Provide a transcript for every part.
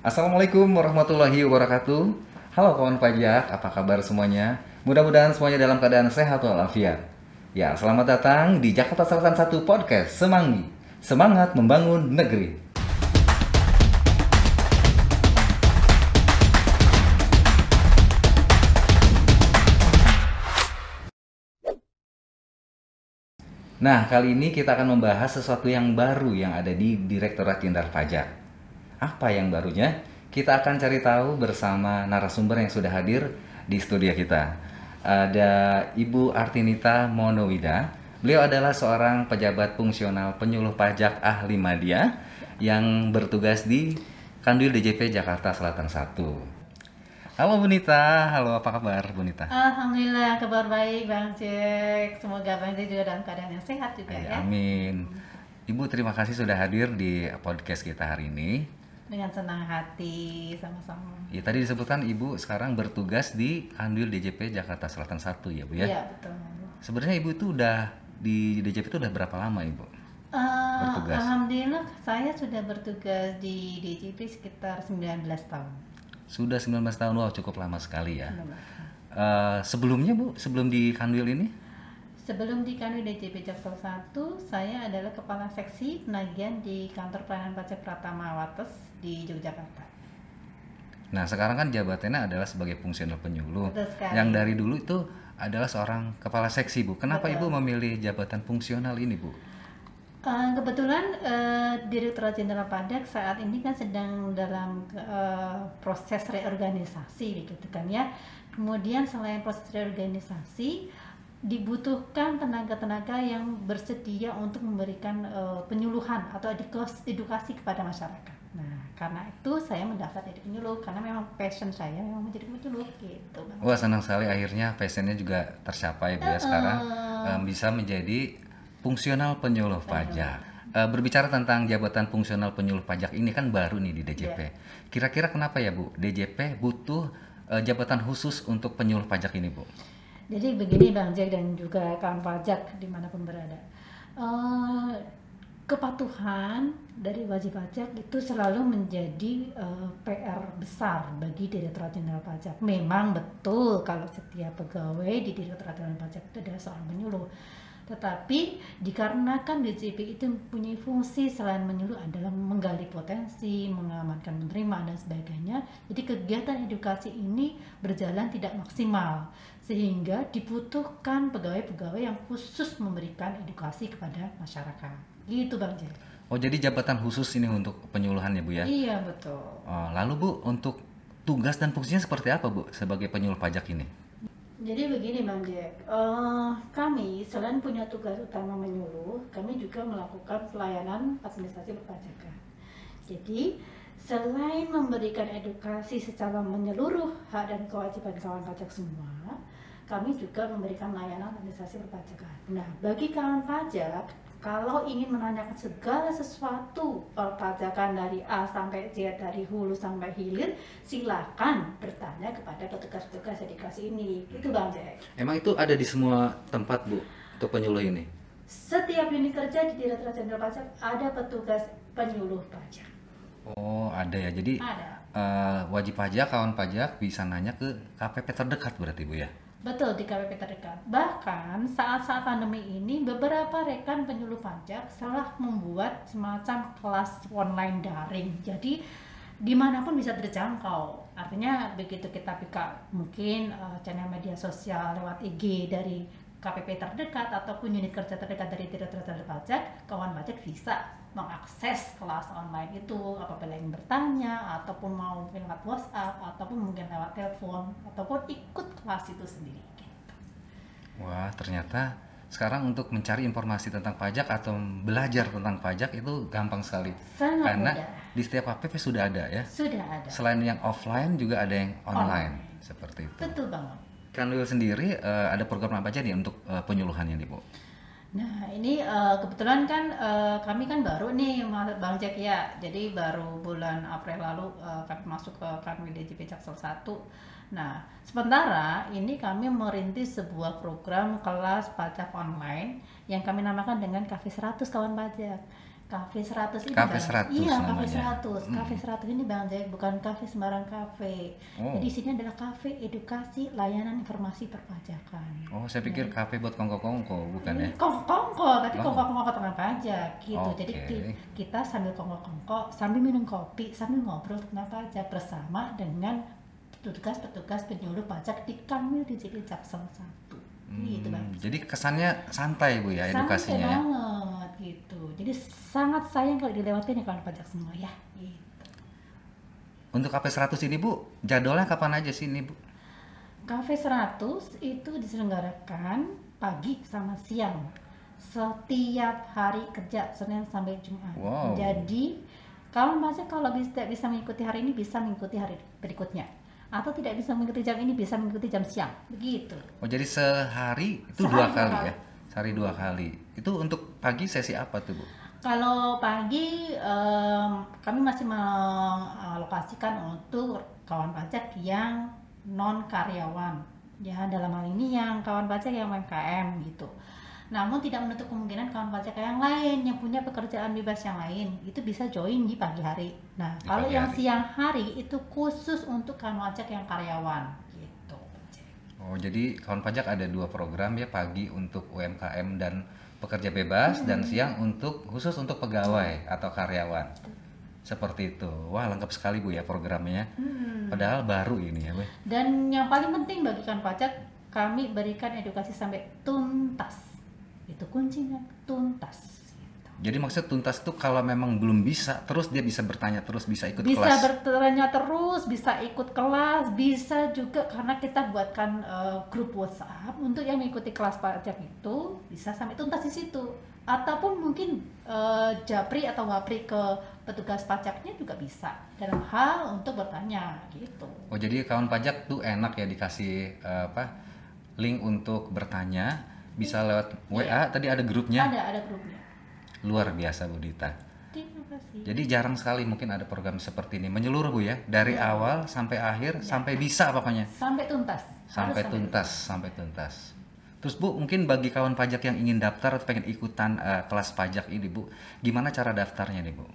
Assalamualaikum warahmatullahi wabarakatuh. Halo kawan pajak, apa kabar semuanya? Mudah-mudahan semuanya dalam keadaan sehat walafiat. Ya, selamat datang di Jakarta Selatan 1 Podcast Semanggi. Semangat membangun negeri. Nah, kali ini kita akan membahas sesuatu yang baru yang ada di Direktorat Jenderal Pajak. Apa yang barunya? Kita akan cari tahu bersama narasumber yang sudah hadir di studio kita. Ada Ibu Artinita Monowida. Beliau adalah seorang pejabat fungsional penyuluh pajak ahli media yang bertugas di Kanwil DJP Jakarta Selatan 1. Halo Bunita, halo apa kabar Bunita? Alhamdulillah kabar baik Bang Cek. Semoga Bang Cek juga dalam keadaan yang sehat juga Ay, ya. Amin. Ibu terima kasih sudah hadir di podcast kita hari ini. Dengan senang hati sama-sama. Ya tadi disebutkan Ibu sekarang bertugas di Kanwil DJP Jakarta Selatan 1 ya Bu ya. Iya betul. Sebenarnya Ibu itu udah di DJP itu udah berapa lama Ibu? Eh, Bertugas. Alhamdulillah saya sudah bertugas di DJP sekitar 19 tahun. Sudah 19 tahun, wow cukup lama sekali ya. 19 tahun. Eh, sebelumnya Bu, sebelum di Kanwil ini? Sebelum di Kanwil DJP Jaksel 1, saya adalah kepala seksi penagihan di kantor pelayanan pajak Pratama Wates di Yogyakarta. Nah sekarang kan jabatannya adalah sebagai fungsional penyuluh. Yang dari dulu itu adalah seorang kepala seksi Bu. Kenapa Betul. Ibu memilih jabatan fungsional ini Bu? Eh, kebetulan eh, Direktorat Jenderal Pajak saat ini kan sedang dalam eh, proses reorganisasi gitu kan ya. Kemudian selain proses reorganisasi dibutuhkan tenaga-tenaga yang bersedia untuk memberikan eh, penyuluhan atau edukasi, edukasi kepada masyarakat. Nah, karena itu saya mendaftar jadi penyuluh karena memang passion saya memang menjadi penyuluh gitu. Wah senang sekali akhirnya passionnya juga tercapai Bu ya sekarang em, bisa menjadi fungsional penyuluh pajak. Eh, berbicara tentang jabatan fungsional penyuluh pajak ini kan baru nih di DJP. Kira-kira kenapa ya Bu DJP butuh eh, jabatan khusus untuk penyuluh pajak ini Bu? Jadi begini Bang Jack dan juga kawan pajak di mana pun berada. Eh, kepatuhan dari wajib pajak itu selalu menjadi eh, PR besar bagi Direktorat Jenderal Pajak. Memang betul kalau setiap pegawai di Direktorat Jenderal Pajak itu adalah seorang penyuluh. Tetapi dikarenakan DJP itu mempunyai fungsi selain menyuluh adalah menggali potensi, mengamankan penerimaan dan sebagainya. Jadi kegiatan edukasi ini berjalan tidak maksimal sehingga dibutuhkan pegawai-pegawai yang khusus memberikan edukasi kepada masyarakat. Gitu Bang Jel. Oh jadi jabatan khusus ini untuk penyuluhan ya Bu ya? Iya betul. Oh, lalu Bu untuk tugas dan fungsinya seperti apa Bu sebagai penyuluh pajak ini? Jadi begini Bang Jack, Eh, kami selain punya tugas utama menyuluh, kami juga melakukan pelayanan administrasi perpajakan. Jadi selain memberikan edukasi secara menyeluruh hak dan kewajiban kawan pajak semua, kami juga memberikan layanan administrasi perpajakan. Nah, bagi kawan pajak, kalau ingin menanyakan segala sesuatu perpajakan dari A sampai Z, dari hulu sampai hilir, silakan bertanya kepada petugas-petugas edukasi ini. Itu Bang Jack. Emang itu ada di semua tempat Bu untuk penyuluh ini? Setiap unit kerja di Direktorat Jenderal Pajak ada petugas penyuluh pajak. Oh ada ya, jadi Ada. eh, wajib pajak, kawan pajak bisa nanya ke KPP terdekat berarti Bu ya? Betul di KPP terdekat. Bahkan saat-saat pandemi ini beberapa rekan penyuluh pajak telah membuat semacam kelas online daring. Jadi di mana pun bisa terjangkau. Artinya begitu kita buka mungkin eh, channel media sosial lewat IG dari KPP terdekat ataupun unit kerja terdekat dari Direktorat Jenderal Pajak, kawan pajak bisa mengakses kelas online itu apabila ingin bertanya ataupun mau mungkin lewat WhatsApp ataupun mungkin lewat telepon ataupun ikut kelas itu sendiri. gitu. Wah ternyata sekarang untuk mencari informasi tentang pajak atau belajar tentang pajak itu gampang sekali. Sangat Karena mudah. di setiap KPP sudah ada ya. Sudah ada. Selain yang offline juga ada yang online, Online. seperti itu. Betul banget. Kanwil sendiri eh, ada program apa aja nih untuk eh, penyuluhannya nih Bu? Nah ini eh, kebetulan kan eh, kami kan baru nih Bang Jack ya, jadi baru bulan April lalu eh, kami masuk ke Kanwil DJP Jaksel 1. Nah sementara ini kami merintis sebuah program kelas pajak online yang kami namakan dengan Cafe 100 kawan pajak. Cafe 100 ini Bang. 100 Iya, namanya. 100. Cafe 100 ini Bang Jack bukan cafe sembarang cafe. Oh. Jadi sini adalah cafe edukasi layanan informasi perpajakan. Oh, saya pikir kafe buat kongko-kongko, bukan ya? Kongko-kongko, tapi Oh. kongko-kongko tentang pajak gitu. Jadi Oke. ki- kita sambil kongko-kongko, sambil minum kopi, sambil ngobrol tentang pajak bersama dengan petugas-petugas penyuluh pajak di Kamil di Jaksel 1. Gitu Bang. Hmm, jadi kesannya santai Bu ya edukasinya ya. Santai banget gitu. Jadi sangat sayang kalau dilewatin ya kawan pajak semua ya. Gitu. Untuk KP 100 ini Bu, jadwalnya kapan aja sih ini Bu? Cafe 100 itu diselenggarakan pagi sama siang setiap hari kerja Senin sampai Jumat. Wow. Jadi kawan pajak kalau bisa tidak bisa mengikuti hari ini bisa mengikuti hari berikutnya atau tidak bisa mengikuti jam ini bisa mengikuti jam siang begitu. Oh jadi sehari itu Sehari dua kali. ya? Sehari dua kali. Itu untuk pagi sesi apa tuh Bu? Kalau pagi em, kami masih mengalokasikan untuk kawan pajak yang non karyawan. Ya dalam hal ini yang kawan pajak yang UMKM gitu. Namun tidak menutup kemungkinan kawan pajak yang lain yang punya pekerjaan bebas yang lain itu bisa join di pagi hari. Nah Di kalau yang hari. siang hari itu khusus untuk kawan pajak yang karyawan. Oh jadi kawan pajak ada dua program ya pagi untuk UMKM dan pekerja bebas dan siang untuk khusus untuk pegawai atau karyawan. Seperti itu. Wah lengkap sekali Bu ya programnya. Hmm. Padahal baru ini ya Bu. Dan yang paling penting bagi kawan pajak, kami berikan edukasi sampai tuntas. Itu kuncinya, tuntas. Jadi maksud tuntas itu kalau memang belum bisa, terus dia bisa bertanya terus, bisa ikut Bisa kelas. bertanya terus, bisa ikut kelas, bisa juga karena kita buatkan eh, grup WhatsApp untuk yang mengikuti kelas pajak itu bisa sampai tuntas di situ. Ataupun mungkin eh, japri atau wapri ke petugas pajaknya juga bisa dalam hal untuk bertanya gitu. Oh jadi kawan pajak tuh enak ya dikasih eh, apa link untuk bertanya bisa lewat WA tadi ada grupnya Ada ada grupnya. Luar biasa Bu Dita. Terima kasih. Jadi jarang sekali mungkin ada program seperti ini menyeluruh Bu ya dari awal sampai akhir sampai bisa pokoknya Sampai tuntas. Harus sampai tuntas sampai tuntas. Terus Bu mungkin bagi kawan pajak yang ingin daftar atau pengen ikutan eh, kelas pajak ini Bu gimana cara daftarnya nih Bu?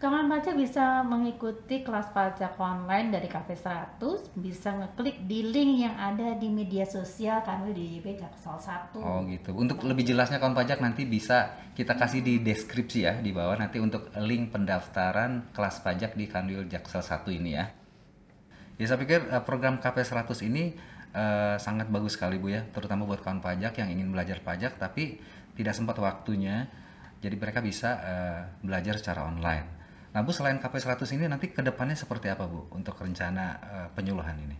Kawan pajak bisa mengikuti kelas pajak online dari Cafe 100, bisa ngeklik di link yang ada di media sosial kami di JP Jaksel 1. Oh gitu. Untuk lebih jelasnya kawan pajak nanti bisa kita kasih di deskripsi ya di bawah nanti untuk link pendaftaran kelas pajak di Kanwil Jaksel 1 ini ya. Ya saya pikir eh, program KP 100 ini eh, sangat bagus sekali Bu ya, terutama buat kawan pajak yang ingin belajar pajak tapi tidak sempat waktunya. Jadi mereka bisa eh, belajar secara online. Nah Bu selain KP 100 ini nanti ke depannya seperti apa Bu untuk rencana eh, penyuluhan ini?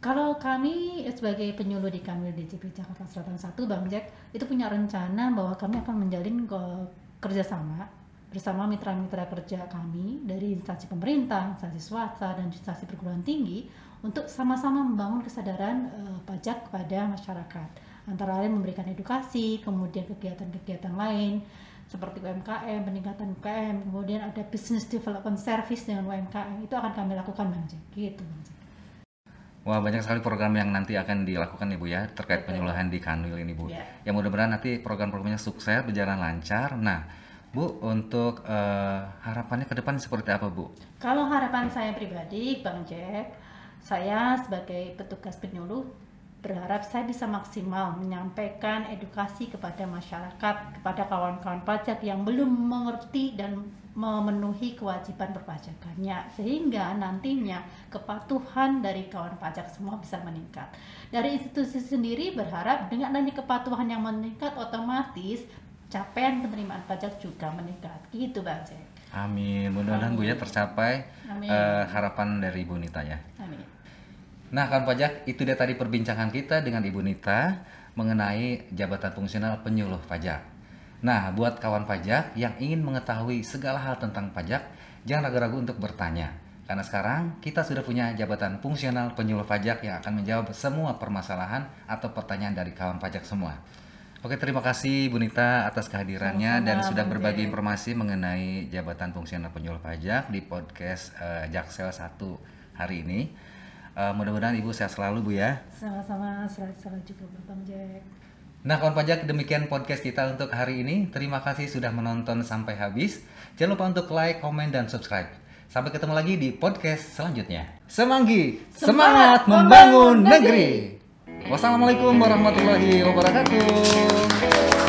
Kalau kami sebagai penyuluh di Kanwil DJP Jakarta Selatan 1, Bang Jack, itu punya rencana bahwa kami akan menjalin ke- kerjasama bersama mitra-mitra kerja kami dari instansi pemerintah, instansi swasta, dan instansi perguruan tinggi untuk sama-sama membangun kesadaran eh, pajak kepada masyarakat. Antara lain memberikan edukasi, kemudian kegiatan-kegiatan lain seperti UMKM, peningkatan UMKM, kemudian ada business development service dengan UMKM itu akan kami lakukan Bang Jack. Gitu Bang Jack. Wah banyak sekali program yang nanti akan dilakukan ya Bu ya terkait penyuluhan di Kanwil ini Bu. Ya. Ya mudah-mudahan nanti program-programnya sukses berjalan lancar. Nah Bu untuk eh, harapannya ke depan seperti apa Bu? Kalau harapan saya pribadi, Bang Jack, saya sebagai petugas penyuluh berharap saya bisa maksimal menyampaikan edukasi kepada masyarakat, kepada kawan-kawan pajak yang belum mengerti dan memenuhi kewajiban perpajakannya, sehingga nantinya kepatuhan dari kawan pajak semua bisa meningkat. Dari institusi sendiri berharap dengan adanya kepatuhan yang meningkat, otomatis capaian penerimaan pajak juga meningkat. Gitu, Bang Jack. Amin. Mudah-mudahan Bu ya tercapai Amin. eh, harapan dari Ibu Nita ya. Nah kawan pajak itu dia tadi perbincangan kita dengan Ibu Nita mengenai jabatan fungsional penyuluh pajak. Nah buat kawan pajak yang ingin mengetahui segala hal tentang pajak jangan ragu-ragu untuk bertanya. Karena sekarang kita sudah punya jabatan fungsional penyuluh pajak yang akan menjawab semua permasalahan atau pertanyaan dari kawan pajak semua. Oke, terima kasih Bu Nita atas kehadirannya Sama-sama, dan sudah berbagi informasi mengenai jabatan fungsional penyuluh pajak di podcast eh, Jaksel 1 hari ini. Eh, mudah-mudahan Ibu sehat selalu Bu ya. Sama-sama, selamat juga Bang Jack. Nah, kawan pajak demikian podcast kita untuk hari ini. Terima kasih sudah menonton sampai habis. Jangan lupa untuk like, komen, dan subscribe. Sampai ketemu lagi di podcast selanjutnya. Semanggi, semangat, Semangat membangun membangun negeri. Wassalamualaikum warahmatullahi wabarakatuh.